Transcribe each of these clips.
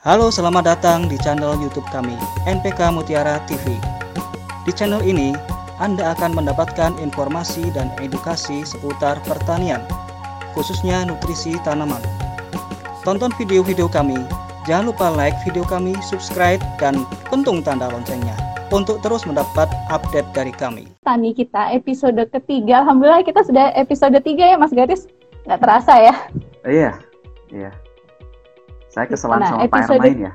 Halo, selamat datang di channel YouTube kami, NPK Mutiara TV. Di channel ini, Anda akan mendapatkan informasi dan edukasi seputar pertanian, khususnya nutrisi tanaman. Tonton video-video kami, jangan lupa like video kami, subscribe, dan pentung tanda loncengnya untuk terus mendapat update dari kami. Tani kita episode ketiga, Alhamdulillah kita sudah episode tiga ya Mas Garis, nggak terasa ya? Iya, iya. Saya keselan Nah, sama Pak episode- Ermain ya.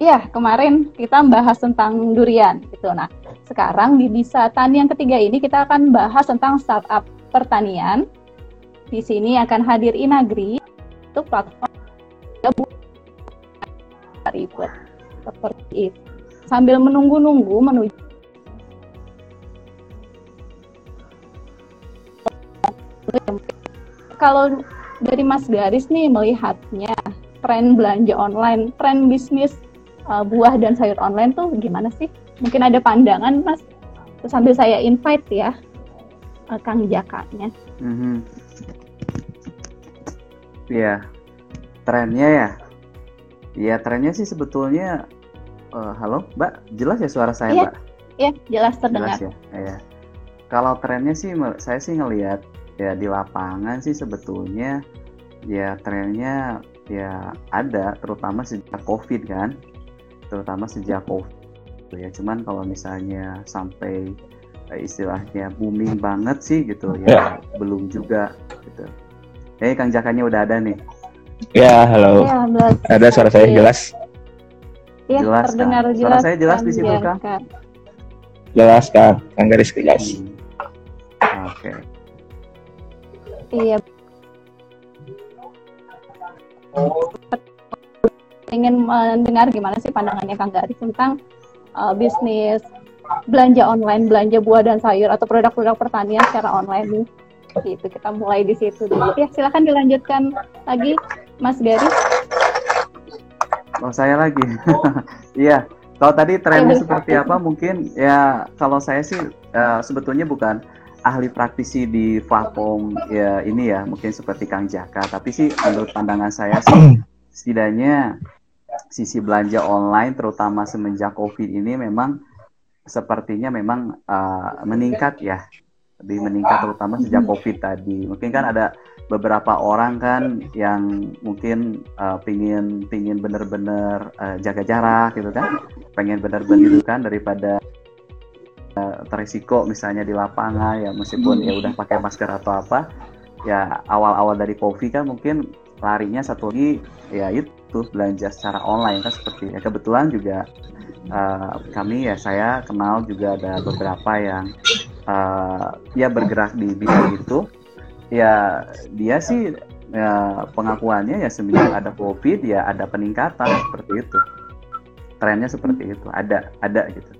Iya, kemarin kita bahas tentang durian gitu. Nah, sekarang di Bisa Tani yang ketiga ini kita akan bahas tentang startup pertanian. Di sini akan hadir Inagri, itu platform ribet seperti itu. Sambil menunggu-nunggu menuju kalau dari Mas Garis nih melihatnya tren belanja online, tren bisnis uh, buah dan sayur online tuh gimana sih? Mungkin ada pandangan Mas? Terus sambil saya invite ya uh, Kang Jakanya. Mhm. Iya, trennya ya. Iya, trennya sih sebetulnya. eh, halo, Mbak, jelas ya suara saya, Iya, Mbak? Ya, jelas terdengar. Jelas ya. Iya. Kalau trennya sih, saya sih ngelihat ya di lapangan sih sebetulnya ya trennya ya ada, terutama sejak COVID kan, terutama sejak COVID. Ya, cuman kalau misalnya sampai eh, istilahnya booming banget sih gitu ya, belum juga gitu. Eh, Kang Jakanya udah ada nih. Ya, halo. Ya, jelas. Ada suara saya Oke. jelas? Ya, Jelas, terdengar. Suara jelas. saya jelas di situ, Kang? Jaka. Jelas kan? Kang Garis jelas. Hmm. Oke. Iya. Ingin mendengar gimana sih pandangannya Kang Garis tentang uh, bisnis belanja online, belanja buah dan sayur atau produk-produk pertanian secara online nih. Gitu, kita mulai di situ dulu. Ya, silakan dilanjutkan lagi Mas Garis. Oh saya lagi. Iya. Kalau tadi trennya seperti apa mungkin ya kalau saya sih eh, sebetulnya bukan ahli praktisi di platform ya ini ya mungkin seperti Kang Jaka. Tapi sih menurut pandangan saya sih setidaknya sisi belanja online terutama semenjak Covid ini memang sepertinya memang eh, meningkat ya. Lebih meningkat terutama sejak Covid tadi. Mungkin kan ada beberapa orang kan yang mungkin uh, pingin pingin bener-bener uh, jaga jarak gitu kan. Pengen bener-bener gitu kan daripada uh, terisiko misalnya di lapangan ya meskipun ya udah pakai masker atau apa ya awal-awal dari covid kan mungkin larinya satu lagi ya itu belanja secara online kan seperti ya kebetulan juga uh, kami ya saya kenal juga ada beberapa yang uh, ya bergerak di bidang itu. Ya dia sih ya, pengakuannya ya semenjak ada covid ya ada peningkatan seperti itu. Trennya seperti itu ada ada gitu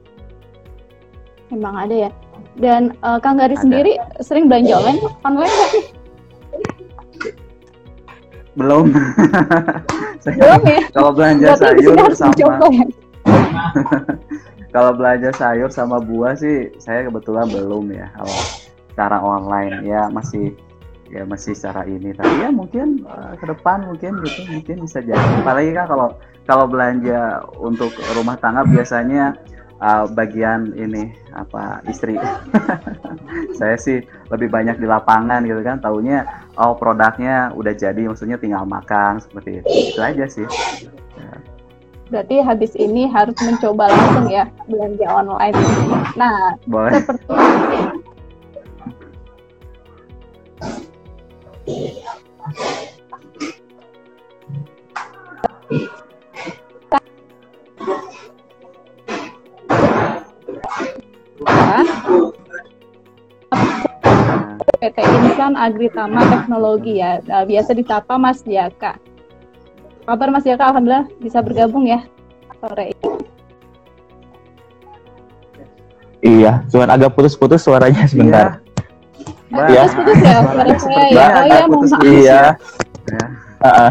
Memang ada ya. Dan uh, Kang Garis Ada. sendiri sering belanja online online nggak sih? belum Saya- Belum ya? kalau belanja Berarti sayur sama ya. kalau belanja sayur sama buah sih saya kebetulan belum ya kalau secara online ya masih ya masih secara ini tapi ya mungkin eh, ke depan mungkin gitu mungkin bisa jadi apalagi kan kalau kalau belanja untuk rumah tangga biasanya eh, bagian ini apa istri. Saya sih lebih banyak di lapangan gitu kan taunya oh produknya udah jadi maksudnya tinggal makan seperti itu. Itu aja sih. Berarti habis ini harus mencoba langsung ya belanja online. Nah, boleh. seperti PT ini jurusan Agritama Teknologi ya. Uh, biasa ditapa Mas Jaka. Kabar Mas Jaka, alhamdulillah bisa bergabung ya sore ini. Iya, cuman agak putus-putus suaranya sebentar. Iya. Putus-putus ya suara saya ya. Oh ya, mohon maaf. Iya. Ya. Heeh.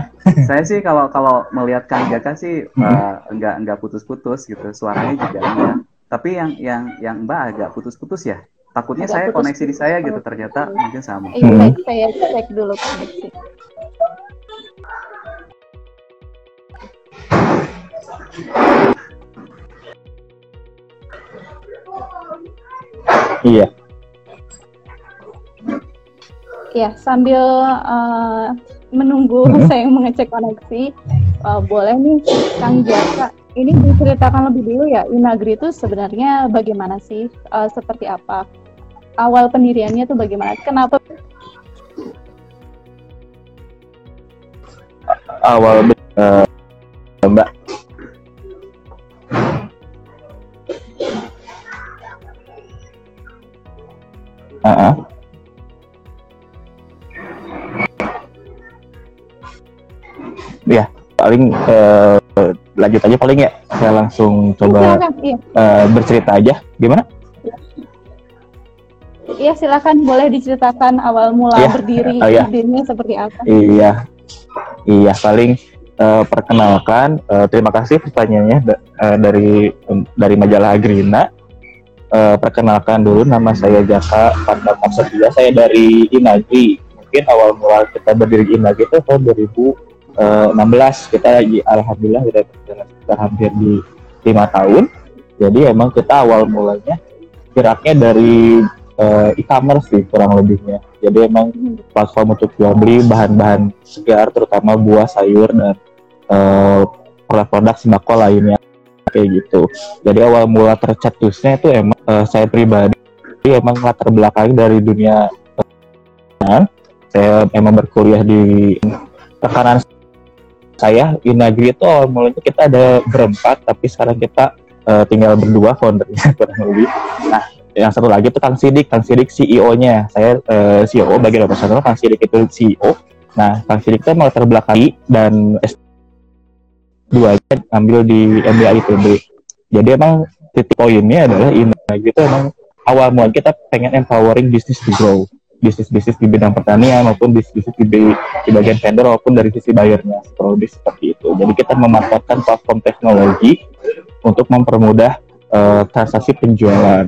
saya sih kalau kalau melihat Kang Jaka sih Hmm. eh, enggak enggak putus-putus gitu suaranya juga enggak tapi yang yang yang Mbak agak putus-putus ya takutnya Agak saya putus-putus. koneksi di saya gitu ternyata mungkin sama Eh, Hmm. saya cek dulu koneksi. Iya. Ya, sambil eh, menunggu Mhm. saya mengecek koneksi, eh, boleh nih Kang Jaka, ini diceritakan lebih dulu ya, Inagri itu sebenarnya bagaimana sih, Eh, seperti apa? Awal pendiriannya tuh bagaimana? Kenapa? Awal eh, Mbak. Heeh. Ya, paling eh, lanjut aja paling ya. Saya langsung coba Silakan, iya, eh, bercerita aja. Gimana? iya silakan boleh diceritakan awal mula Iya, berdiri oh, iya. idenya seperti apa? Iya, iya paling eh, perkenalkan. eh, terima kasih pertanyaannya da- eh, dari dari majalah Agrina. Eh, perkenalkan dulu nama saya Jaka Pandang Setia. Saya dari Inagri. Mungkin awal mula kita berdiri di Inagri itu tahun 2016. Kita lagi alhamdulillah sudah berjalan sekitar hampir di lima tahun. Jadi emang kita awal mulanya geraknya dari eh, e-commerce sih kurang lebihnya. Jadi emang platform untuk jual beli bahan-bahan segar terutama buah sayur dan eh, produk-produk sembako lainnya kayak gitu jadi awal mula tercetusnya itu emang eh, saya pribadi emang latar belakang dari dunia saya emang berkuliah di tekanan saya Inagri itu awal mulanya kita ada berempat tapi sekarang kita eh, tinggal berdua foundernya kurang lebih nah yang satu lagi itu Kang Sidik, Kang Sidik CEO-nya. Saya eh, CEO bagian operasional, Kang Sidik itu CEO. Nah, Kang Sidik itu mau terbelakang dan S2-nya ambil di MBA ITB. Jadi emang titik poinnya adalah ini gitu emang awal mulai kita pengen empowering bisnis to grow. Bisnis-bisnis di bidang pertanian maupun bisnis-bisnis di, di bagian vendor maupun dari sisi bayarnya kurang lebih seperti itu. Jadi kita memanfaatkan platform teknologi untuk mempermudah eh, transaksi penjualan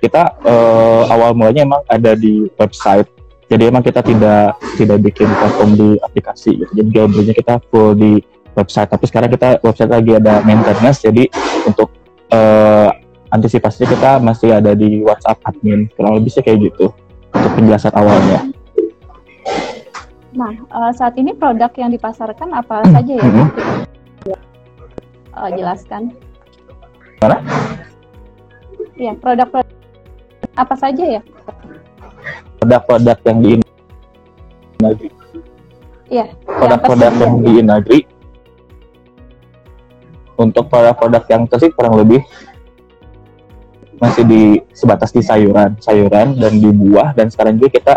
kita eh, awal mulanya emang ada di website jadi emang kita tidak tidak bikin platform di aplikasi gitu. jadi jual belinya kita full di website tapi sekarang kita website lagi ada maintenance jadi untuk eh, antisipasinya kita masih ada di WhatsApp admin kurang lebih sih kayak gitu untuk penjelasan awalnya Nah, eh, saat ini produk yang dipasarkan apa Hmm. saja ya? Mhm. Eh, jelaskan. Mana? Iya, produk-produk apa saja ya? produk-produk yang di Inagri Iya. produk-produk yang saja? di Inagri untuk produk-produk yang tersebut kurang lebih masih di sebatas di sayuran, sayuran dan di buah dan sekarang juga kita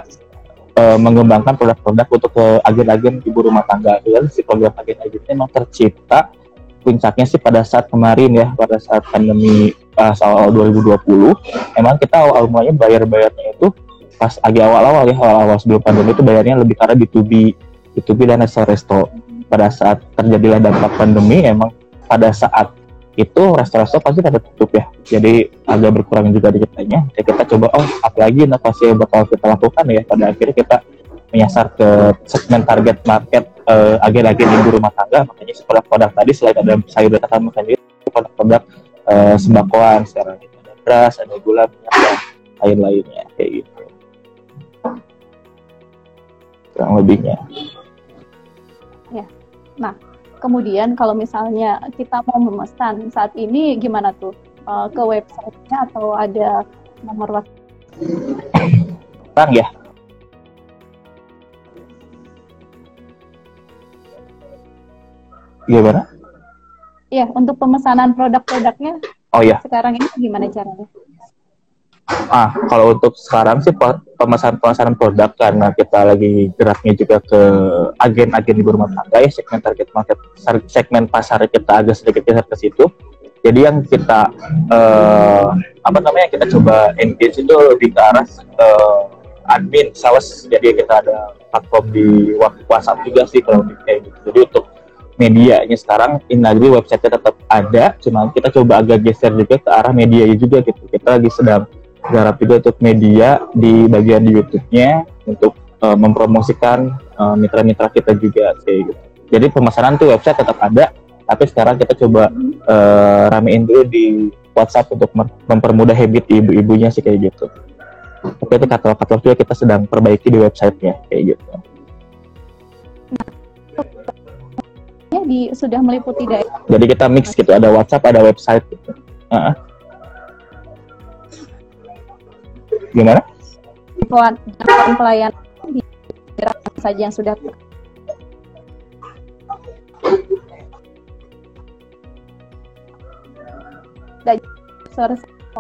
eh, mengembangkan produk-produk untuk ke agen-agen ibu rumah tangga. Dan si program agen-agen ini memang tercipta puncaknya sih pada saat kemarin ya, pada saat pandemi uh, awal 2020. Emang kita awal mulanya bayar-bayarnya itu pas lagi awal-awal ya, awal-awal sebelum pandemi itu bayarnya lebih karena B2B, B2B dan resto-resto. Pada saat terjadilah dampak pandemi, emang pada saat itu resto-resto pasti pada tutup ya. Jadi agak berkurang juga di kitanya. Ya kita coba, oh apalagi inovasi yang bakal kita lakukan ya. Pada akhirnya kita menyasar ke segmen target market eh, agen-agen ibu rumah tangga. Makanya si produk-produk tadi selain ada sayur dan tanaman sendiri, produk-produk eh, sembakoan sekarang itu ada beras, ada gula, minyak dan lain-lainnya kayak gitu. Kurang lebihnya. Kemudian kalau misalnya kita mau memesan saat ini gimana tuh? Eh, ke websitenya atau ada nomor WhatsApp? Sekarang ya, gimana? Iya, untuk pemesanan produk-produknya Oh ya, sekarang ini gimana caranya? Ah kalau untuk sekarang sih pe- pemasaran-pemasaran produk karena kita lagi geraknya juga ke agen-agen ibu rumah tangga ya segmen target market segmen pasar kita agak sedikit geser ke situ. Jadi yang kita eh, apa namanya kita coba engage itu lebih ke arah eh, admin sales. Jadi kita ada platform di WhatsApp juga sih kalau kayak gitu. Jadi untuk medianya sekarang Inagri website-nya tetap ada cuma kita coba agak geser juga ke arah media juga gitu. Kita lagi sedang garap juga untuk media di bagian di YouTube-nya untuk eh, mempromosikan eh, mitra-mitra kita juga kayak gitu jadi pemasaran tuh website tetap ada tapi sekarang kita coba eh, ramein dulu di WhatsApp untuk mempermudah habit ibu-ibunya sih kayak gitu tapi itu katalog-katalog juga kita sedang perbaiki di websitenya kayak gitu Ya, di sudah meliputi daerah. jadi kita mix gitu ada WhatsApp ada website gitu Heeh. Gimana? Jangkauan jangkauan pelayanan di saja yang sudah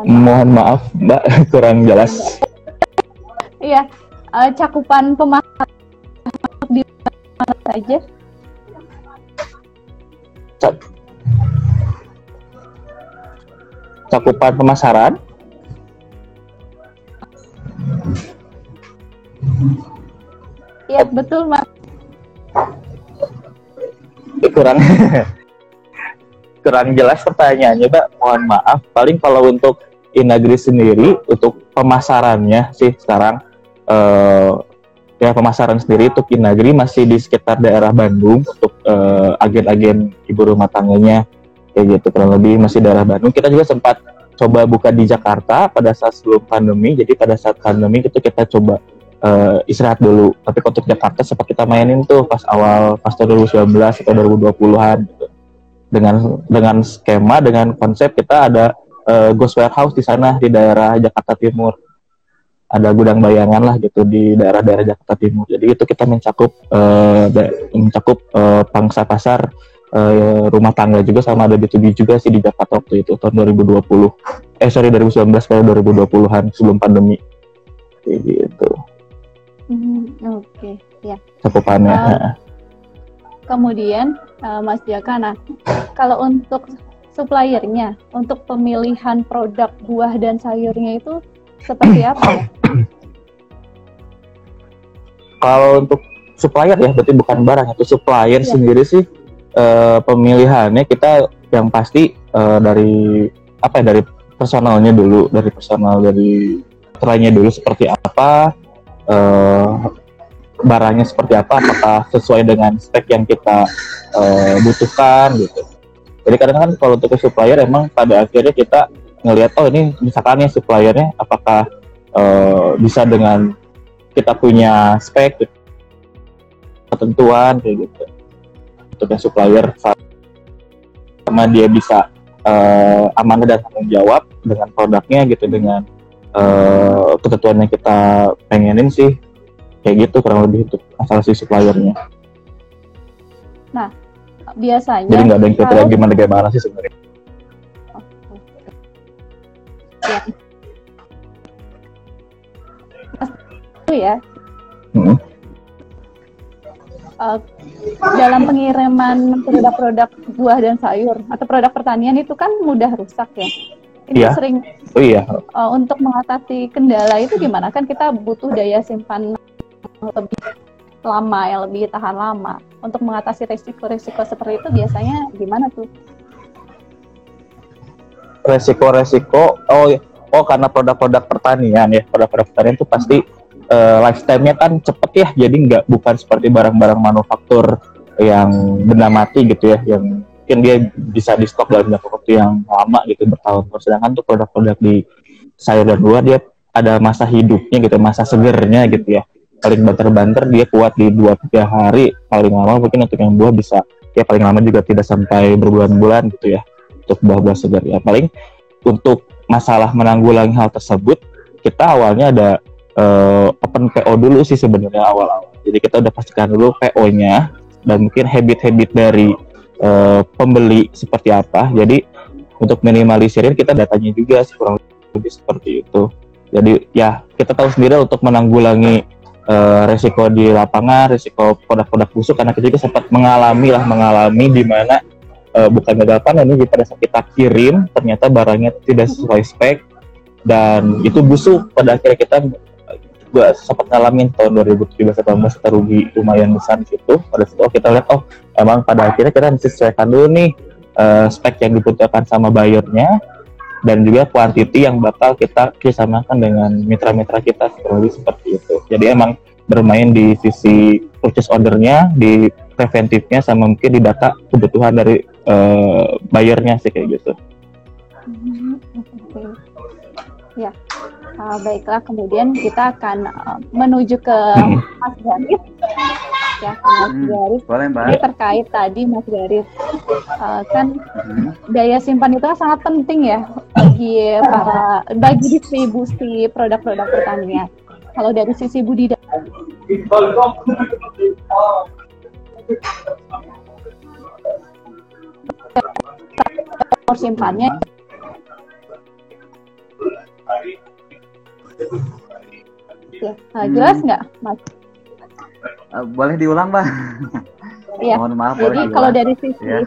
mohon maaf mbak kurang jelas. Iya, eh, cakupan pemasaran di mana saja? Cakupan pemasaran Iya, betul, Mas. Kurang. Kurang jelas pertanyaannya mbak. Mohon maaf. Paling kalau untuk Inagri sendiri untuk pemasarannya sih sekarang eh, ya pemasaran sendiri untuk Inagri masih di sekitar daerah Bandung untuk eh, agen-agen ibu rumah tangganya kayak gitu kurang lebih masih daerah Bandung. Kita juga sempat coba buka di Jakarta pada saat sebelum pandemi. Jadi pada saat pandemi itu kita coba eh, istirahat dulu. Tapi untuk Jakarta sempat kita mainin tuh pas awal pas tahun 2019 atau 2020-an gitu dengan dengan skema dengan konsep kita ada eh, ghost warehouse di sana di daerah Jakarta Timur. Ada gudang bayangan lah gitu di daerah-daerah Jakarta Timur. Jadi itu kita mencakup da- mencakup eh, pangsa pasar eh, rumah tangga juga sama ada B2B juga sih di Jakarta waktu itu tahun 2020 eh sorry 2019 kalau 2020-an sebelum pandemi Hmm, Oke, ya. cakupannya Ah. Kemudian, eh, Mas Jaka, nah, kalau untuk suppliernya, untuk pemilihan produk buah dan sayurnya itu seperti apa ya? kalau untuk supplier ya berarti bukan barang itu supplier Iya. sendiri sih eh, pemilihannya kita yang pasti eh, dari apa ya dari personalnya dulu dari personal dari trainya dulu seperti apa eh, barangnya seperti apa apakah sesuai dengan spek yang kita eh, butuhkan gitu. Jadi kadang kan kalau untuk supplier emang pada akhirnya kita ngelihat oh ini misalkan ya suppliernya apakah eh, bisa dengan kita punya spek gitu, ketentuan kayak gitu. Untuk yang supplier sama dia bisa eh, amanah dan tanggung jawab dengan produknya gitu dengan eh, ketentuan yang kita pengenin sih kayak gitu kurang lebih untuk masalah si suppliernya Biasanya, jadi nggak ada yang kriteria kalau- gimana gimana sih sebenarnya itu ya, Mm-mm. eh, dalam pengiriman produk-produk buah dan sayur atau produk pertanian itu kan mudah rusak ya. Itu Iya. sering oh iya eh, untuk mengatasi kendala itu gimana? Kan kita butuh daya simpan lebih lama ya, lebih tahan lama. Untuk mengatasi risiko-risiko seperti itu biasanya gimana tuh? resiko-resiko oh iya. oh karena produk-produk pertanian ya produk-produk pertanian itu pasti eh, lifetime-nya kan cepet ya jadi nggak bukan seperti barang-barang manufaktur yang benda mati gitu ya yang mungkin dia bisa di stok dalam jangka waktu yang lama gitu bertahun-tahun. Sedangkan tuh produk-produk di sayur dan buah dia ada masa hidupnya gitu masa segernya gitu ya. Paling banter-banter dia kuat di dua tiga hari paling lama mungkin untuk yang buah bisa ya paling lama juga tidak sampai berbulan-bulan gitu ya untuk buah-buah segar ya. Paling untuk masalah menanggulangi hal tersebut kita awalnya ada eh, open PO dulu sih sebenarnya awal-awal. Jadi kita udah pastikan dulu PO-nya dan mungkin habit-habit dari eh, pembeli seperti apa. Jadi untuk minimalisir kita datanya juga kurang lebih seperti itu. Jadi ya kita tahu sendiri untuk menanggulangi uh, resiko di lapangan, resiko produk-produk busuk karena kita juga sempat mengalami lah mengalami di mana uh, bukan gagal panen ini pada saat kita kirim ternyata barangnya tidak sesuai spek dan itu busuk. Pada akhirnya kita gua sempat ngalamin tahun 2017 2018 kita rugi lumayan besar di situ pada situ oh, kita lihat oh emang pada akhirnya kita sesuaikan dulu nih uh, spek yang dibutuhkan sama bayarnya dan juga kuantiti yang bakal kita kerjasamakan dengan mitra-mitra kita lebih seperti itu. Jadi emang bermain di sisi purchase ordernya, di preventifnya, sama mungkin di data kebutuhan dari uh, bayarnya sih kayak gitu. Ya, uh, baiklah. Kemudian kita akan uh, menuju ke Mas Garis. Ya, Mas hmm, Garis. Boleh, Mbak. Ini terkait tadi Mas Garis, uh, kan hmm. daya simpan itu sangat penting ya bagi para bagi distribusi produk-produk pertanian. Kalau dari sisi budidaya simpannya Ya, nah, jelas hmm. nggak, Mas? Uh, boleh diulang, Mbak? Iya. Mohon maaf. Jadi kalau dari sisi ya.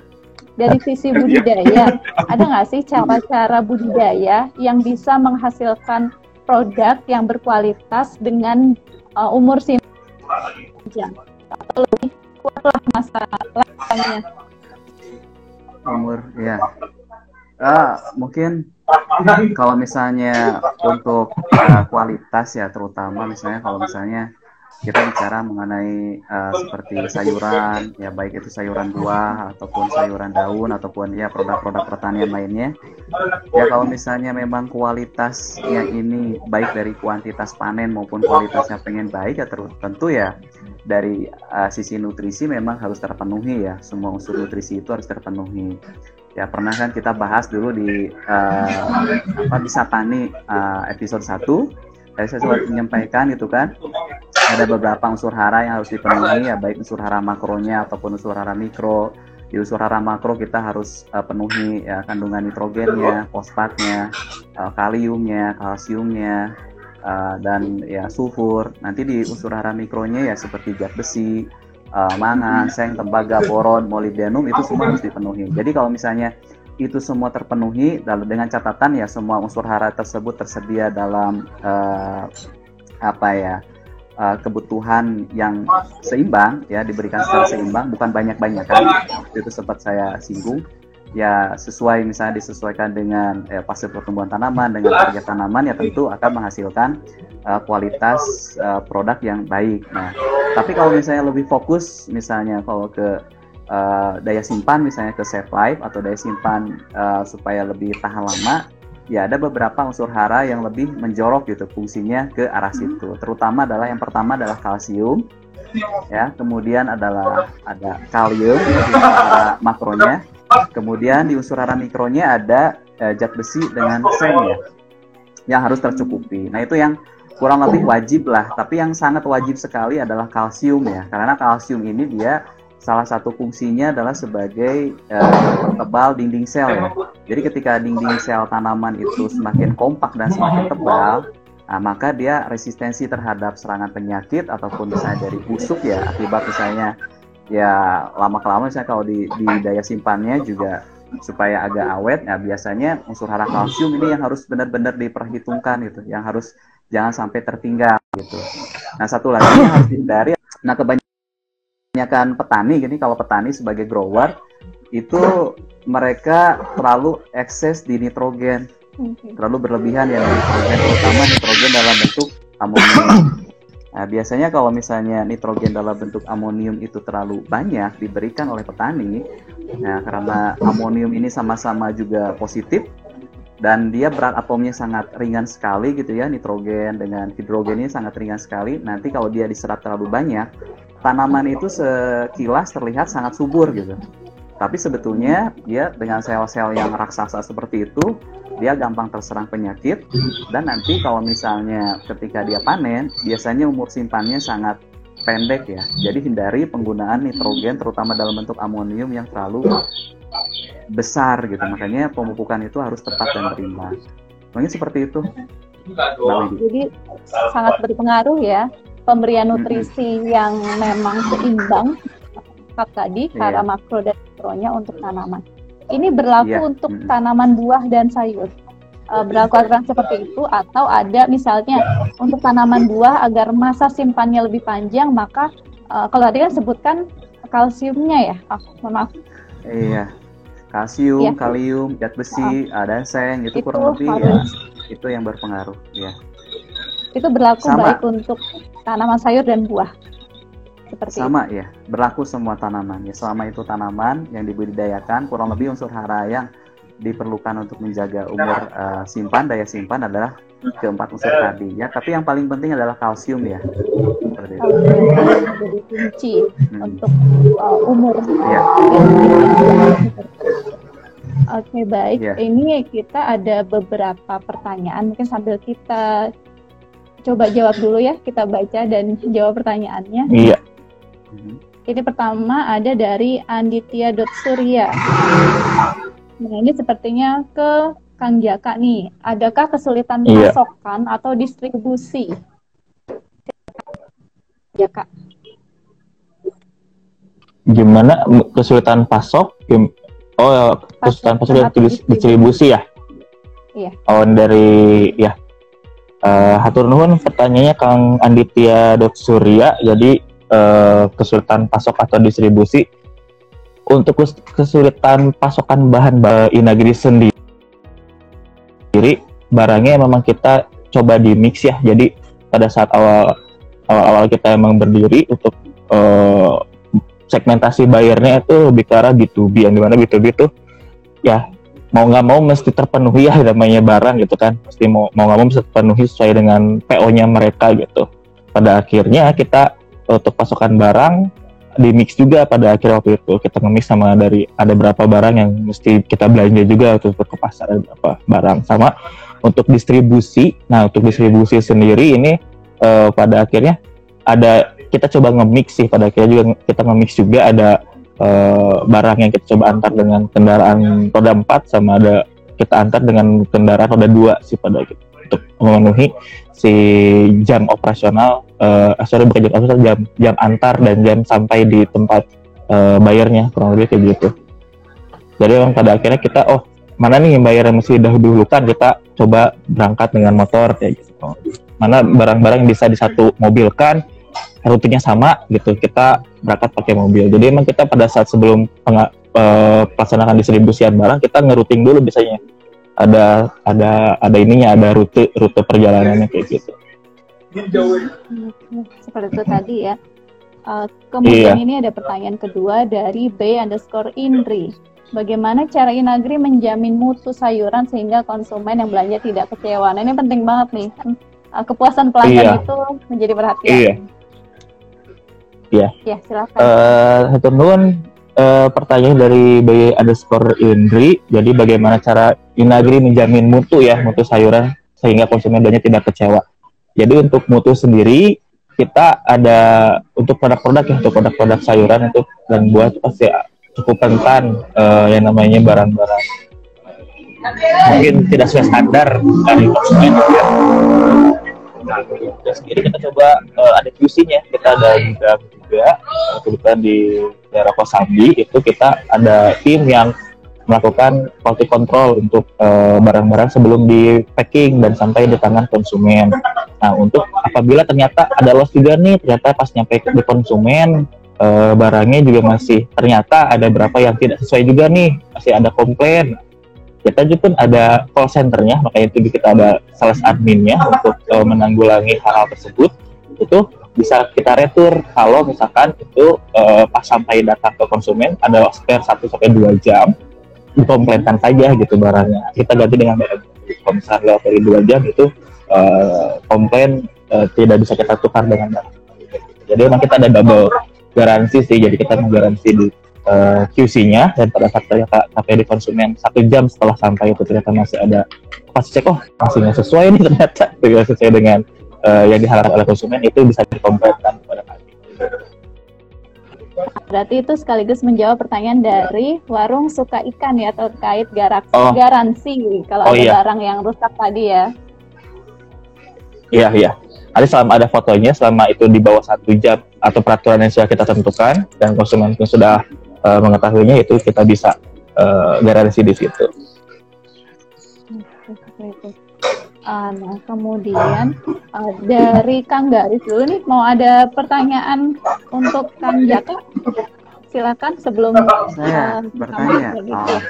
dari sisi budidaya, ada nggak sih cara-cara budidaya yang bisa menghasilkan produk yang berkualitas dengan uh, umur panjang atau lebih kuatlah masa lainnya? Umur, ya. Uh, mungkin kalau misalnya untuk uh, kualitas ya terutama misalnya kalau misalnya kita bicara mengenai uh, seperti sayuran ya baik itu sayuran buah ataupun sayuran daun ataupun ya produk-produk pertanian lainnya. Ya kalau misalnya memang kualitasnya ini baik dari kuantitas panen maupun kualitasnya pengen baik ya tentu ya dari uh, sisi nutrisi memang harus terpenuhi ya. Semua unsur nutrisi itu harus terpenuhi ya pernah kan kita bahas dulu di uh, apa bisa tani uh, episode 1 saya sempat menyampaikan itu kan ada beberapa unsur hara yang harus dipenuhi. Ya baik unsur hara makronya ataupun unsur hara mikro. Di unsur hara makro kita harus uh, penuhi ya kandungan nitrogennya fosfatnya uh, kaliumnya kalsiumnya uh, dan ya sulfur. Nanti di unsur hara mikronya ya seperti zat besi uh, mangan, seng, tembaga, boron, molybdenum itu semua harus dipenuhi. Jadi kalau misalnya itu semua terpenuhi dengan catatan ya semua unsur hara tersebut tersedia dalam uh, apa ya uh, kebutuhan yang seimbang ya diberikan secara seimbang bukan banyak-banyakan itu sempat saya singgung ya sesuai misalnya disesuaikan dengan eh, fase pertumbuhan tanaman dengan target tanaman ya tentu akan menghasilkan uh, kualitas uh, produk yang baik. Nah, tapi kalau misalnya lebih fokus misalnya kalau ke uh, daya simpan misalnya ke save life atau daya simpan uh, supaya lebih tahan lama ya ada beberapa unsur hara yang lebih menjorok gitu fungsinya ke arah situ. Terutama adalah yang pertama adalah kalsium ya, kemudian adalah ada kalium di makronya, Kemudian di unsur hara mikronya ada uh, zat besi dengan seng ya, yang harus tercukupi. Nah itu yang kurang lebih wajib lah. Tapi yang sangat wajib sekali adalah kalsium ya, karena kalsium ini dia salah satu fungsinya adalah sebagai uh, tebal dinding sel ya. Jadi ketika dinding sel tanaman itu semakin kompak dan semakin tebal, nah, maka dia resistensi terhadap serangan penyakit ataupun misalnya dari busuk ya akibat misalnya ya lama kelamaan misalnya kalau di, di daya simpannya juga supaya agak awet ya biasanya unsur hara kalsium ini yang harus benar-benar diperhitungkan gitu yang harus jangan sampai tertinggal gitu. Nah satu lagi yang harus dihindari nah kebanyakan petani gini kalau petani sebagai grower itu mereka terlalu ekses di nitrogen. Terlalu berlebihan ya nitrogen terutama nitrogen dalam bentuk amonium Nah, biasanya kalau misalnya nitrogen dalam bentuk amonium itu terlalu banyak diberikan oleh petani, nah karena amonium ini sama-sama juga positif dan dia berat atomnya sangat ringan sekali gitu ya, nitrogen dengan hidrogen ini sangat ringan sekali. Nanti kalau dia diserap terlalu banyak, tanaman itu sekilas terlihat sangat subur gitu. Tapi sebetulnya dia dengan sel-sel yang raksasa seperti itu, dia gampang terserang penyakit. Dan nanti kalau misalnya ketika dia panen biasanya umur simpannya sangat pendek ya. Jadi hindari penggunaan nitrogen terutama dalam bentuk amonium yang terlalu besar gitu. Makanya pemupukan itu harus tepat dan berimbang. Mungkin seperti itu. Jadi sangat berpengaruh ya pemberian nutrisi yang memang seimbang Kak tadi Iya. secara makro dan mikronya untuk tanaman. Ini berlaku Iya, untuk mm. tanaman buah dan sayur. Eh, berlaku aturan seperti itu atau ada misalnya untuk tanaman buah agar masa simpannya lebih panjang maka eh, kalau tadi kan sebutkan kalsiumnya ya. Ah, mohon maaf. Iya. Kalsium, Iya. kalium, zat besi, ada seng itu, Itu kurang lebih ya itu yang berpengaruh ya. Itu berlaku Sama. baik untuk tanaman sayur dan buah. Seperti itu. Sama ya, berlaku semua tanaman ya. Selama itu tanaman yang dibudidayakan kurang lebih unsur hara yang diperlukan untuk menjaga umur eh, simpan daya simpan adalah keempat unsur tadi ya. Tapi yang paling penting adalah kalsium ya. Seperti itu. Jadi kunci Hmm. untuk uh, umur. Iya. Oke baik, Iya. ini kita ada beberapa pertanyaan mungkin sambil kita coba jawab dulu ya, kita baca dan jawab pertanyaannya. Iya. Mhm. Ini pertama ada dari Anditya Surya. Nah ini sepertinya ke Kang Jaka nih, adakah kesulitan Iya. pasokan atau distribusi? Jaka. Gimana kesulitan pasok? Gim- Oh, ya, kesulitan pasok dan atau dis- distribusi ya? Iya. Oh, dari ya. Eh, hatur nuhun pertanyaannya Kang Anditya Surya. Jadi eh, kesulitan pasok atau distribusi untuk kes- kesulitan pasokan bahan ba- Inagri sendiri barangnya memang kita coba di mix ya. Jadi pada saat awal awal, kita emang berdiri untuk eh, segmentasi bayarnya itu lebih ke arah B2B yang di mana B2B itu ya mau nggak mau mesti terpenuhi ya namanya barang gitu kan. Mesti mau mau nggak mau mesti terpenuhi sesuai dengan PO-nya mereka gitu. Pada akhirnya kita untuk pasokan barang di mix juga pada akhir waktu itu. Kita nge-mix sama dari ada berapa barang yang mesti kita belanja juga untuk ke pasar ada berapa barang. Sama untuk distribusi. Nah untuk distribusi sendiri ini eh, pada akhirnya ada kita coba nge-mix sih. Pada akhirnya juga kita nge-mix juga ada eh, barang yang kita coba antar dengan kendaraan roda 4 sama ada kita antar dengan kendaraan roda 2 sih pada akhirnya untuk memenuhi si jam operasional eh sorry bukan jam operasional jam jam antar dan jam sampai di tempat eh, bayarnya kurang lebih kayak gitu. Jadi memang pada akhirnya kita oh mana nih yang bayar yang mesti dahulukan kita coba berangkat dengan motor kayak gitu. Mana barang-barang yang bisa di satu mobil kan rutenya sama gitu. Kita berangkat pakai mobil. Jadi emang kita pada saat sebelum penga- eh, pelaksanaan distribusian barang kita ngeruting dulu biasanya ada ada ada ininya ada rute rute perjalanannya kayak gitu Seperti itu tadi ya. Uh, kemudian Iya. ini ada pertanyaan kedua dari B underscore Indri. Bagaimana cara Inagri menjamin mutu sayuran sehingga konsumen yang belanja tidak kecewa? Nah, ini penting banget nih. Uh, kepuasan pelanggan Iya. itu menjadi perhatian. Iya. Iya. Ya, silakan. Eh, hatur eh, pertanyaan dari B underscore Indri. Jadi bagaimana cara Inagri menjamin mutu ya mutu sayuran sehingga konsumen belanja tidak kecewa. Jadi untuk mutu sendiri kita ada untuk produk-produk ya untuk produk-produk sayuran itu dan buah itu pasti cukup rentan eh, yang namanya barang-barang mungkin tidak sesuai standar dari konsumen ya. Nah, sendiri kita coba eh, ada QC-nya kita ada gudang juga kebetulan di daerah Kosambi itu kita ada tim yang melakukan quality control untuk eh, barang-barang sebelum di packing dan sampai di tangan konsumen. Nah, untuk apabila ternyata ada loss juga nih, ternyata pas nyampe di konsumen eh, barangnya juga masih ternyata ada berapa yang tidak sesuai juga nih, masih ada komplain. Kita juga pun ada call centernya, makanya itu kita ada sales adminnya untuk eh, menanggulangi hal-hal tersebut. Itu bisa kita retur kalau misalkan itu eh, pas sampai datang ke konsumen ada spare 1 sampai 2 jam. Dikomplainkan saja gitu barangnya. Kita ganti dengan barang kalau misalnya lewat dari dua jam itu eh, komplain eh, tidak bisa kita tukar dengan barang. Jadi memang kita ada double garansi sih. Jadi kita menggaransi di eh, QC-nya dan pada saat ternyata sampai di konsumen satu jam setelah sampai itu ternyata masih ada. Pas cek oh masih sesuai nih ternyata. Tidak sesuai dengan eh, yang diharapkan oleh konsumen itu bisa dikomplainkan kepada kami Berarti itu sekaligus menjawab pertanyaan dari warung suka ikan ya terkait garak- Oh. garansi kalau Oh, ada iya. barang yang rusak tadi ya. Iya, iya. Ada selama ada fotonya, selama itu di bawah satu jam atau peraturan yang sudah kita tentukan dan konsumen pun sudah uh, mengetahuinya itu kita bisa uh, garansi di situ. Uh, nah, kemudian uh, dari Kang Garis dulu nih mau ada pertanyaan untuk Kang Jaka? Silakan sebelum saya uh, bertanya. Oh.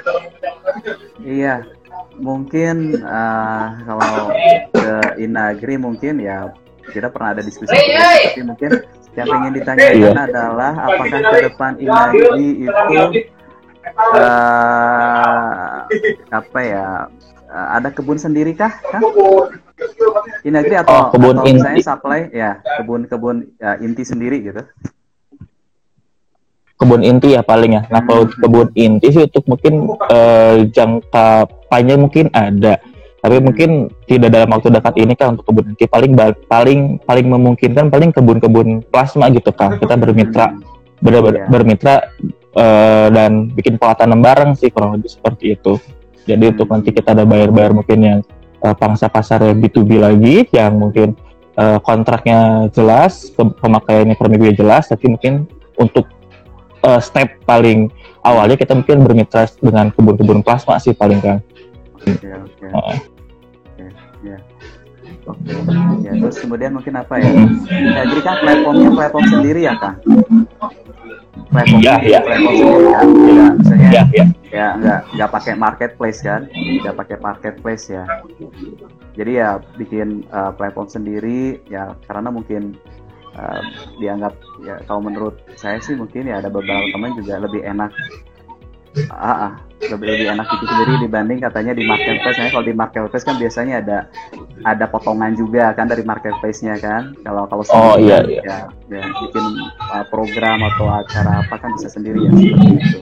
Iya, mungkin uh, kalau ke Inagri mungkin ya kita pernah ada diskusi hey, hey. tapi mungkin yang ingin ditanyakan iya. adalah apakah ke depan Inagri itu uh, apa ya uh, ada kebun sendiri kah kan? Inagri atau, oh, kebun atau inti. misalnya supply ya kebun-kebun ya, inti sendiri gitu kebun inti ya paling ya. Nah kalau hmm. kebun inti sih untuk mungkin uh, jangka panjang mungkin ada tapi mungkin tidak dalam waktu dekat ini kan untuk kebun inti paling paling paling memungkinkan paling kebun-kebun plasma gitu kan kita bermitra ber, ber, iya. bermitra uh, dan bikin pola tanam bareng sih kurang lebih seperti itu jadi untuk nanti kita ada bayar-bayar mungkin yang uh, pangsa pasar B2B lagi yang mungkin uh, kontraknya jelas pemakaiannya minggu jelas tapi mungkin untuk uh, step paling awalnya kita mungkin bermitra dengan kebun-kebun plasma sih paling kan oke okay, oke okay. uh, Oke, ya terus kemudian mungkin apa ya? Ya jadi kan platformnya platform sendiri ya kak? Platformnya ya, ya. platform sendiri kan? Ya, misalnya ya, ya. ya nggak nggak pakai marketplace kan? Nggak pakai marketplace ya. Jadi ya bikin uh, platform sendiri ya karena mungkin uh, dianggap ya kalau menurut saya sih mungkin ya ada beberapa teman juga lebih enak ah, ah lebih lebih enak itu sendiri dibanding katanya di marketplace. Nah, kalau di marketplace kan biasanya ada ada potongan juga kan dari marketplace-nya kan. Kalau kalau oh iya iya. Ya, ya bikin uh, program atau acara apa kan bisa sendiri ya seperti itu.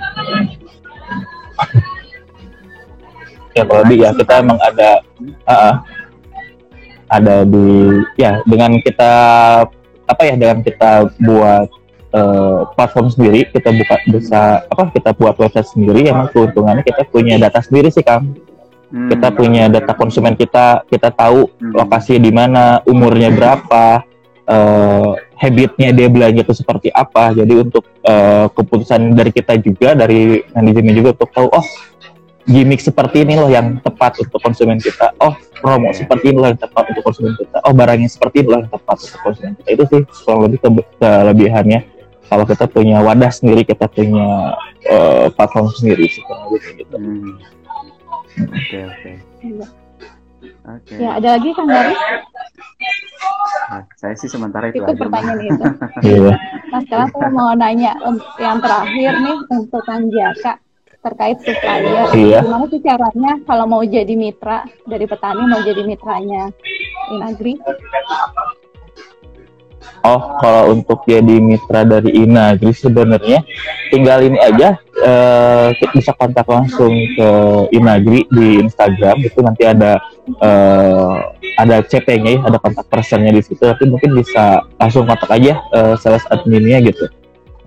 Ya kalau di ya kita emang ada uh, uh, ada di ya dengan kita apa ya dengan kita buat uh, platform sendiri kita buka bisa apa kita buat website sendiri emang keuntungannya kita punya data sendiri sih kang hmm. kita punya data konsumen kita kita tahu hmm. lokasi di mana umurnya berapa uh, habitnya dia belanja itu seperti apa jadi untuk uh, keputusan dari kita juga dari manajemen juga untuk tahu oh gimmick seperti ini loh yang tepat untuk konsumen kita. Oh, promo seperti ini loh yang tepat untuk konsumen kita. Oh, barangnya seperti ini loh yang tepat untuk konsumen kita. Itu sih kurang lebih ke kelebihannya kalau kita punya wadah sendiri kita punya uh, platform sendiri sih gitu. Hmm. Oke oke. Iya. Oke. Ya ada lagi kang Garis? Nah, saya sih sementara itu, itu aja. pertanyaan itu. Iya. nah sekarang saya mau nanya yang terakhir nih untuk Kang Jaka terkait supplier. Iya. Gimana sih caranya kalau mau jadi mitra dari petani mau jadi mitranya Inagri? Oh, kalau untuk jadi mitra dari Inagri sebenarnya tinggal ini aja uh, bisa kontak langsung ke Inagri di Instagram itu nanti ada uh, ada CP-nya ya, ada kontak personnya di situ. Tapi mungkin bisa langsung kontak aja uh, sales adminnya gitu.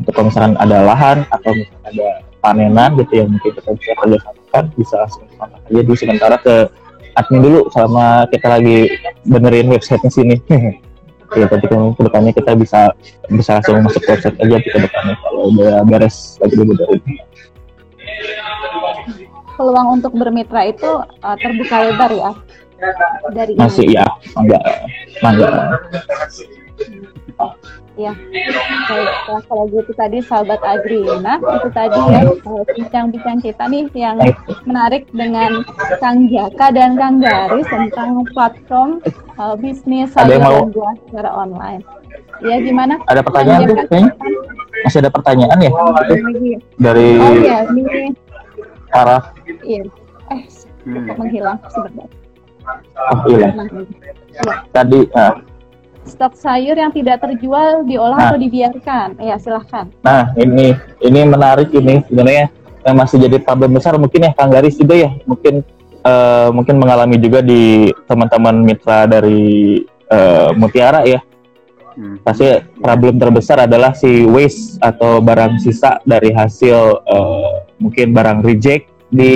Untuk kalau misalkan ada lahan atau misalkan ada panenan gitu yang mungkin kita bisa kerjasamakan bisa langsung kontak aja dulu sementara ke admin dulu selama kita lagi benerin websitenya sini. ya tapi kan ke depannya kita bisa bisa langsung masuk website aja ke depannya kalau udah beres lagi dulu dari peluang untuk bermitra itu uh, terbuka lebar ya? Dari masih ini. ya enggak enggak Ya, baik. Kalau gitu tadi sahabat Agrina, itu tadi ya bincang-bincang kita nih yang menarik dengan Kang Jaka dan Kang Garis tentang platform uh, bisnis sayur dan buah secara online. Ya gimana? Ada pertanyaan tuh, masih ada pertanyaan ya? Dari oh, ya, ini... para Iya. Eh, hmm. menghilang sebentar. Oh, hilang. Ya. Tadi, uh, stok sayur yang tidak terjual diolah nah, atau dibiarkan? Ya, silahkan. Nah, ini ini menarik ini sebenarnya yang masih jadi problem besar mungkin ya Kang Garis juga ya mungkin uh, mungkin mengalami juga di teman-teman mitra dari uh, Mutiara ya. Hmm. Pasti problem terbesar adalah si waste atau barang sisa dari hasil uh, mungkin barang reject di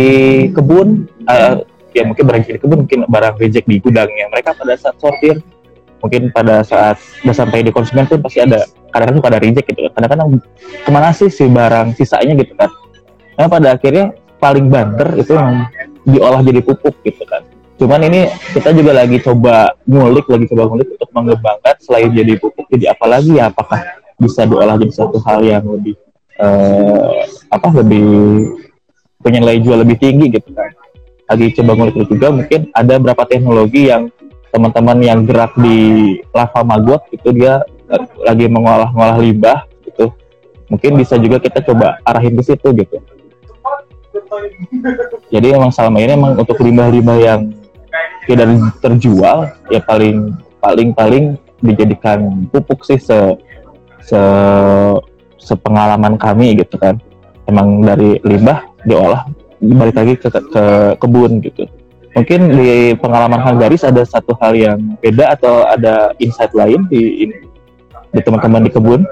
kebun uh, ya mungkin barang di kebun mungkin barang reject di gudangnya mereka pada saat sortir mungkin pada saat udah sampai di konsumen pun pasti ada kadang-kadang suka ada reject gitu kan. Kadang-kadang ke mana sih si barang sisanya gitu kan. Nah pada akhirnya paling banter itu yang diolah jadi pupuk gitu kan. Cuman ini kita juga lagi coba ngulik lagi coba ngulik untuk mengembangkan selain jadi pupuk jadi apa lagi ya? Apakah bisa diolah jadi satu hal yang lebih eh, apa lebih punya nilai jual lebih tinggi gitu kan? Lagi coba ngulik juga mungkin ada beberapa teknologi yang teman-teman yang gerak di lava maggot itu dia lagi mengolah-ngolah limbah gitu. Mungkin bisa juga kita coba arahin ke situ gitu. Jadi emang selama ini emang untuk limbah-limbah yang tidak terjual ya paling paling paling dijadikan pupuk sih se se sepengalaman kami gitu kan. Emang dari limbah diolah balik lagi ke, ke kebun gitu mungkin di pengalaman Kang Garis ada satu hal yang beda atau ada insight lain di di teman-teman di kebun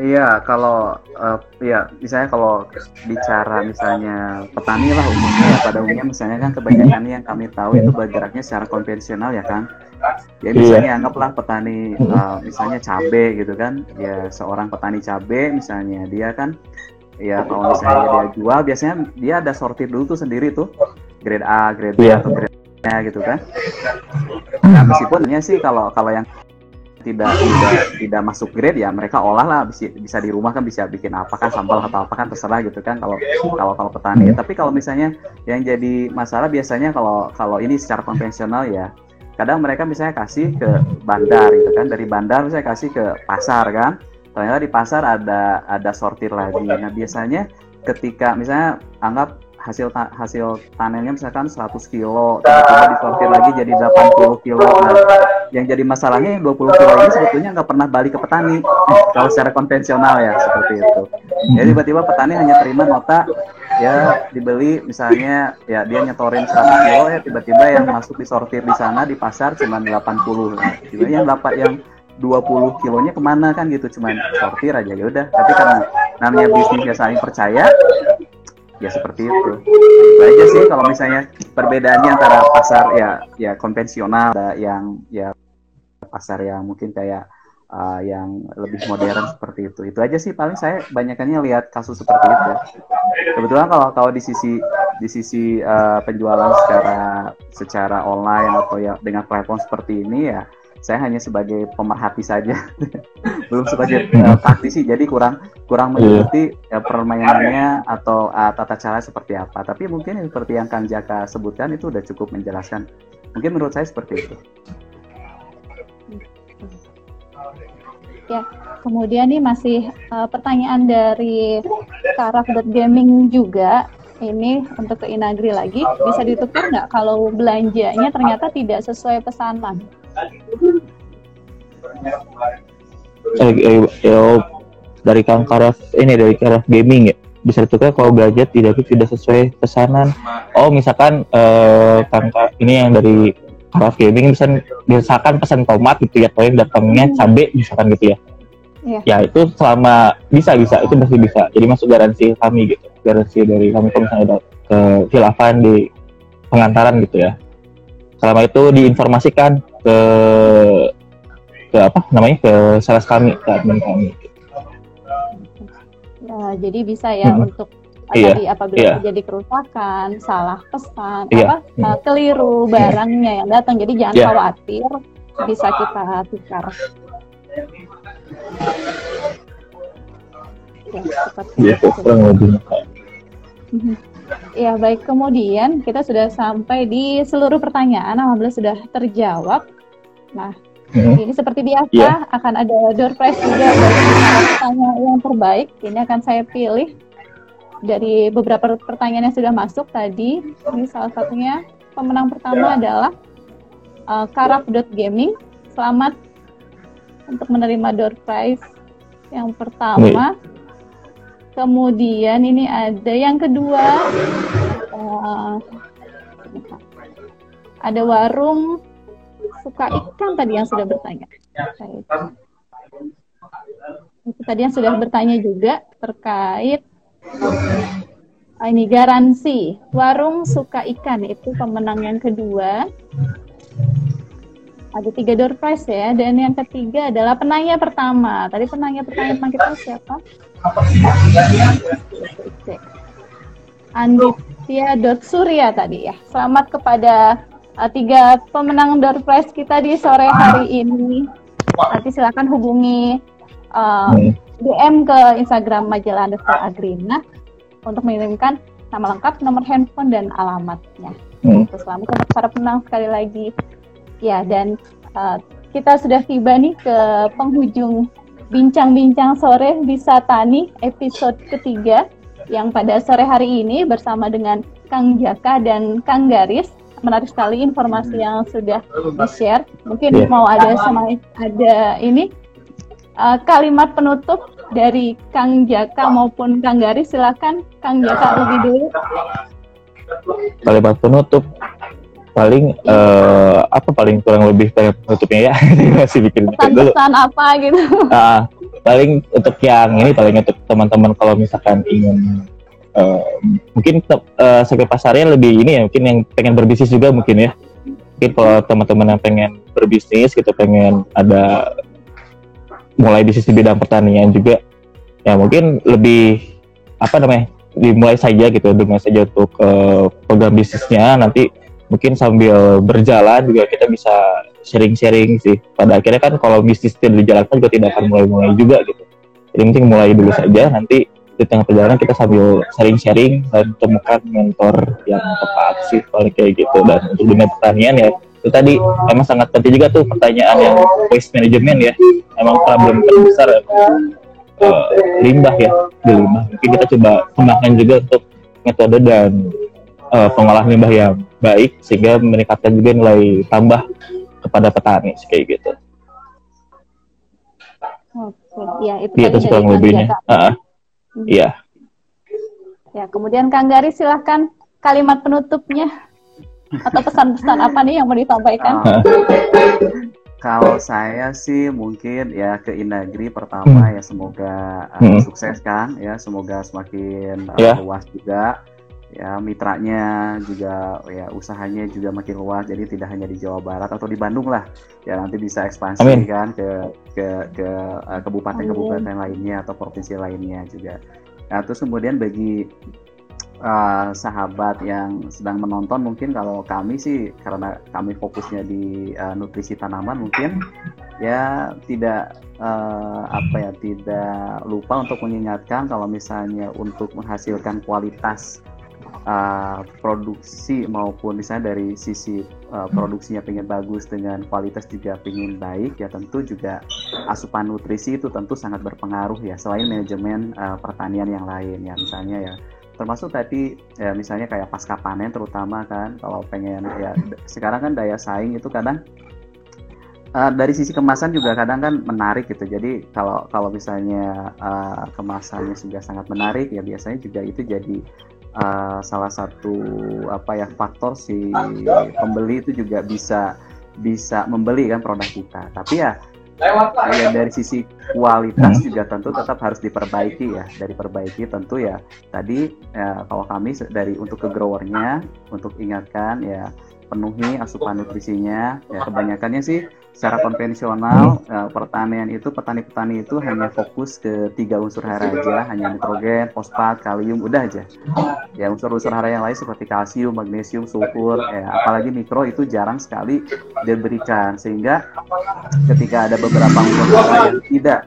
Iya, kalau uh, ya misalnya kalau bicara misalnya petani lah umumnya ya pada umumnya misalnya kan kebanyakan yang kami tahu itu bergeraknya secara konvensional ya kan. Ya misalnya iya. anggaplah petani uh, misalnya cabe gitu kan, ya seorang petani cabe misalnya dia kan ya kalau misalnya dia jual biasanya dia ada sortir dulu tuh sendiri tuh grade A, grade B yeah. atau grade A gitu kan. Nah meskipun sih kalau kalau yang tidak tidak tidak masuk grade ya mereka olah lah bisa, bisa di rumah kan bisa bikin apa kan sambal atau apa kan terserah gitu kan kalau kalau kalau petani ya. tapi kalau misalnya yang jadi masalah biasanya kalau kalau ini secara konvensional ya kadang mereka misalnya kasih ke bandar gitu kan dari bandar misalnya kasih ke pasar kan ternyata di pasar ada ada sortir lagi nah biasanya ketika misalnya anggap hasil ta hasil panennya misalkan 100 kilo tiba-tiba disortir lagi jadi 80 kilo. Nah yang jadi masalahnya yang 20 kilo ini sebetulnya nggak pernah balik ke petani. Kalau secara konvensional ya seperti itu. Jadi tiba-tiba petani hanya terima nota ya dibeli misalnya ya dia nyetorin 100 kilo ya tiba-tiba yang masuk disortir di sana di pasar cuma 80 nah, yang dapat yang 20 kilonya ke mana kan gitu cuman sortir aja ya udah. Tapi karena namanya bisnis ya saling percaya ya seperti itu. Itu aja sih kalau misalnya perbedaannya antara pasar ya ya konvensional ada yang ya pasar yang mungkin kayak uh, yang lebih modern seperti itu. Itu aja sih paling saya banyakannya lihat kasus seperti itu. Kebetulan kalau kalau di sisi di sisi uh, penjualan secara secara online atau ya dengan platform seperti ini ya saya hanya sebagai pemerhati saja. Belum sebagai uh, praktisi jadi kurang kurang iya. mengikuti yeah. uh, permainannya atau uh, tata cara seperti apa. Tapi mungkin seperti yang Kang Jaka sebutkan itu udah cukup menjelaskan. Mungkin menurut saya seperti itu. Ya kemudian nih masih uh, pertanyaan dari Karaf Gaming juga. Ini untuk ke Inagri lagi. Bisa ditukar nggak kalau belanjanya ternyata tidak sesuai pesanan eh, eh, eh, dari Kang Karaf ini dari Karaf Gaming ya? Bisa ditukar kalau gadget tidak tidak sesuai pesanan. Oh misalkan eh, Kang ini yang dari Karaf Gaming bisa misalkan pesan tomat gitu ya yang datangnya cabe misalkan gitu ya. Yeah. ya itu selama bisa bisa itu masih bisa. Jadi masuk garansi kami gitu garansi dari kami kalau misalnya ada kehilafan di pengantaran gitu ya. Selama itu diinformasikan ke ke apa namanya ke sales kami ke admin kami. Ya, jadi bisa ya hmm. untuk iya, tadi apabila iya. terjadi kerusakan, salah pesan, iya. apa hmm. keliru barangnya yang datang, jadi jangan iya. khawatir, bisa kita tukar. Ya, seperti ya, itu. Ya, baik. Kemudian kita sudah sampai di seluruh pertanyaan. Alhamdulillah sudah terjawab. Nah, hmm. ini seperti biasa yeah. akan ada door prize juga bagi pertanyaan yang terbaik. Ini akan saya pilih dari beberapa pertanyaan yang sudah masuk tadi. Ini salah satunya pemenang pertama adalah uh, Karaf.gaming. Selamat untuk menerima door prize yang pertama. Kemudian ini ada yang kedua, uh, ada warung suka ikan tadi yang sudah bertanya. Itu tadi yang sudah bertanya juga terkait uh, ini garansi. Warung suka ikan itu pemenang yang kedua. ada tiga door prize ya dan yang ketiga adalah penanya pertama. Tadi penanya pertama kita siapa? Anditya Surya tadi ya. Selamat kepada uh, tiga pemenang door prize kita di sore hari ini nanti silakan hubungi uh, DM ke Instagram majalah underscore Agrina untuk mengirimkan nama lengkap, nomor handphone dan alamatnya. Hmm. Selamat untuk para penang sekali lagi. Ya, dan uh, kita sudah tiba nih ke penghujung bincang-bincang sore di Satani episode ketiga yang pada sore hari ini bersama dengan Kang Jaka dan Kang Garis. Menarik sekali informasi yang sudah di-share. Mungkin yeah. mau ada sama ada ini uh, kalimat penutup dari Kang Jaka maupun Kang Garis. Silakan Kang Jaka lebih dulu. Kalimat penutup paling uh, apa paling kurang lebih pengen penutupnya ya masih bikin pesan-pesan apa gitu uh, paling untuk yang ini paling untuk teman-teman kalau misalkan ingin uh, mungkin uh, sampai pasarnya lebih ini ya mungkin yang pengen berbisnis juga mungkin ya mungkin kalau teman-teman yang pengen berbisnis gitu pengen ada mulai bisnis di bidang pertanian juga ya mungkin lebih apa namanya dimulai saja gitu dimulai saja untuk uh, program bisnisnya nanti mungkin sambil berjalan juga kita bisa sharing-sharing sih. Pada akhirnya kan kalau bisnis tidak dijalankan juga tidak akan mulai-mulai juga gitu. Jadi mungkin mulai dulu saja, nanti di tengah perjalanan kita sambil sharing-sharing dan temukan mentor yang tepat sih paling kayak gitu. Dan untuk dunia pertanian ya itu tadi emang sangat penting juga tuh pertanyaan yang waste management ya. Emang problem terbesar emang uh, limbah ya di limbah. Mungkin kita coba kembangkan juga untuk metode dan uh, pengolah limbah yang baik sehingga meningkatkan juga nilai tambah kepada petani kayak gitu. Oke, ya itu ya, itu kurang lebihnya. Uh, iya. Ya, kemudian Kang Garis silahkan kalimat penutupnya atau pesan-pesan apa nih yang mau disampaikan? Uh, kalau saya sih mungkin ya ke Inagri pertama hmm. ya semoga uh, hmm. sukses kan ya semoga semakin uh, yeah. luas juga ya mitranya juga ya usahanya juga makin luas jadi tidak hanya di Jawa Barat atau di Bandung lah. Ya nanti bisa ekspansi Amin. kan ke ke ke uh, kabupaten-kabupaten lainnya atau provinsi lainnya juga. Nah terus kemudian bagi uh, sahabat yang sedang menonton mungkin kalau kami sih karena kami fokusnya di uh, nutrisi tanaman mungkin ya tidak uh, apa ya tidak lupa untuk mengingatkan kalau misalnya untuk menghasilkan kualitas uh, produksi maupun misalnya dari sisi uh, produksinya pengen bagus dengan kualitas juga pengen baik ya tentu juga asupan nutrisi itu tentu sangat berpengaruh ya selain manajemen uh, pertanian yang lain ya misalnya ya termasuk tadi ya misalnya kayak pasca panen terutama kan kalau pengen ya sekarang kan daya saing itu kadang uh, dari sisi kemasan juga kadang kan menarik gitu. Jadi kalau kalau misalnya uh, kemasannya sudah sangat menarik ya biasanya juga itu jadi uh, salah satu apa ya faktor si pembeli itu juga bisa bisa membeli kan produk kita. Tapi ya ya dari sisi kualitas hmm. juga tentu tetap harus diperbaiki ya dari perbaiki tentu ya tadi ya, kalau kami dari untuk ke growernya untuk ingatkan ya penuhi asupan nutrisinya ya kebanyakannya sih secara konvensional uh, pertanian itu petani-petani itu hanya fokus ke tiga unsur hara aja. Hanya nitrogen, fosfat, kalium udah aja. Ya unsur-unsur hara yang lain seperti kalsium, magnesium, sulfur ya apalagi mikro itu jarang sekali diberikan. Sehingga ketika ada beberapa unsur hara yang tidak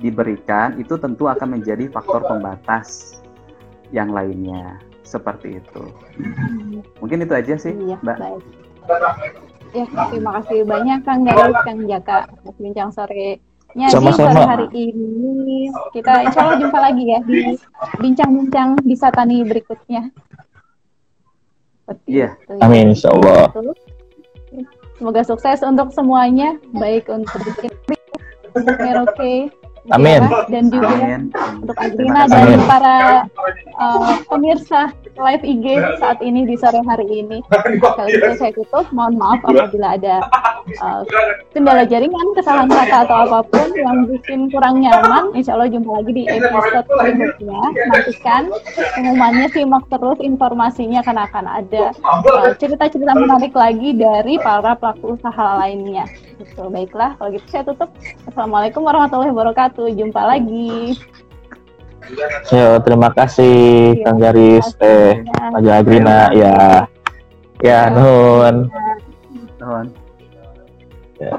diberikan itu tentu akan menjadi faktor pembatas yang lainnya. Seperti itu. Mungkin itu aja sih iya, mbak. baik. Ya, terima kasih banyak Kang Garis, Kang Jaka atas bincang sore Sama-sama. sore hari ini. Kita insya Allah jumpa lagi ya di bincang-bincang di Satani berikutnya. Iya. Yeah. Amin, insya Allah. Semoga sukses untuk semuanya, baik untuk Merauke, Amin. dan juga Amin. untuk Adrina dan para uh, pemirsa live IG saat ini di sore hari ini. Kalau gitu saya tutup. Mohon maaf apabila ada uh, kendala jaringan, kesalahan kata atau apa pun yang bikin kurang nyaman. Insya Allah jumpa lagi di episode berikutnya. Nantikan pengumumannya, simak terus informasinya karena akan ada uh, cerita-cerita menarik lagi dari para pelaku usaha lainnya. Gitu. Baiklah, kalau gitu saya tutup. Assalamualaikum warahmatullahi wabarakatuh. Jumpa lagi. Yo, terima kasih Kang Garis, teh Majalah Agrina, ya, ya, nun. Nuhun. Ya.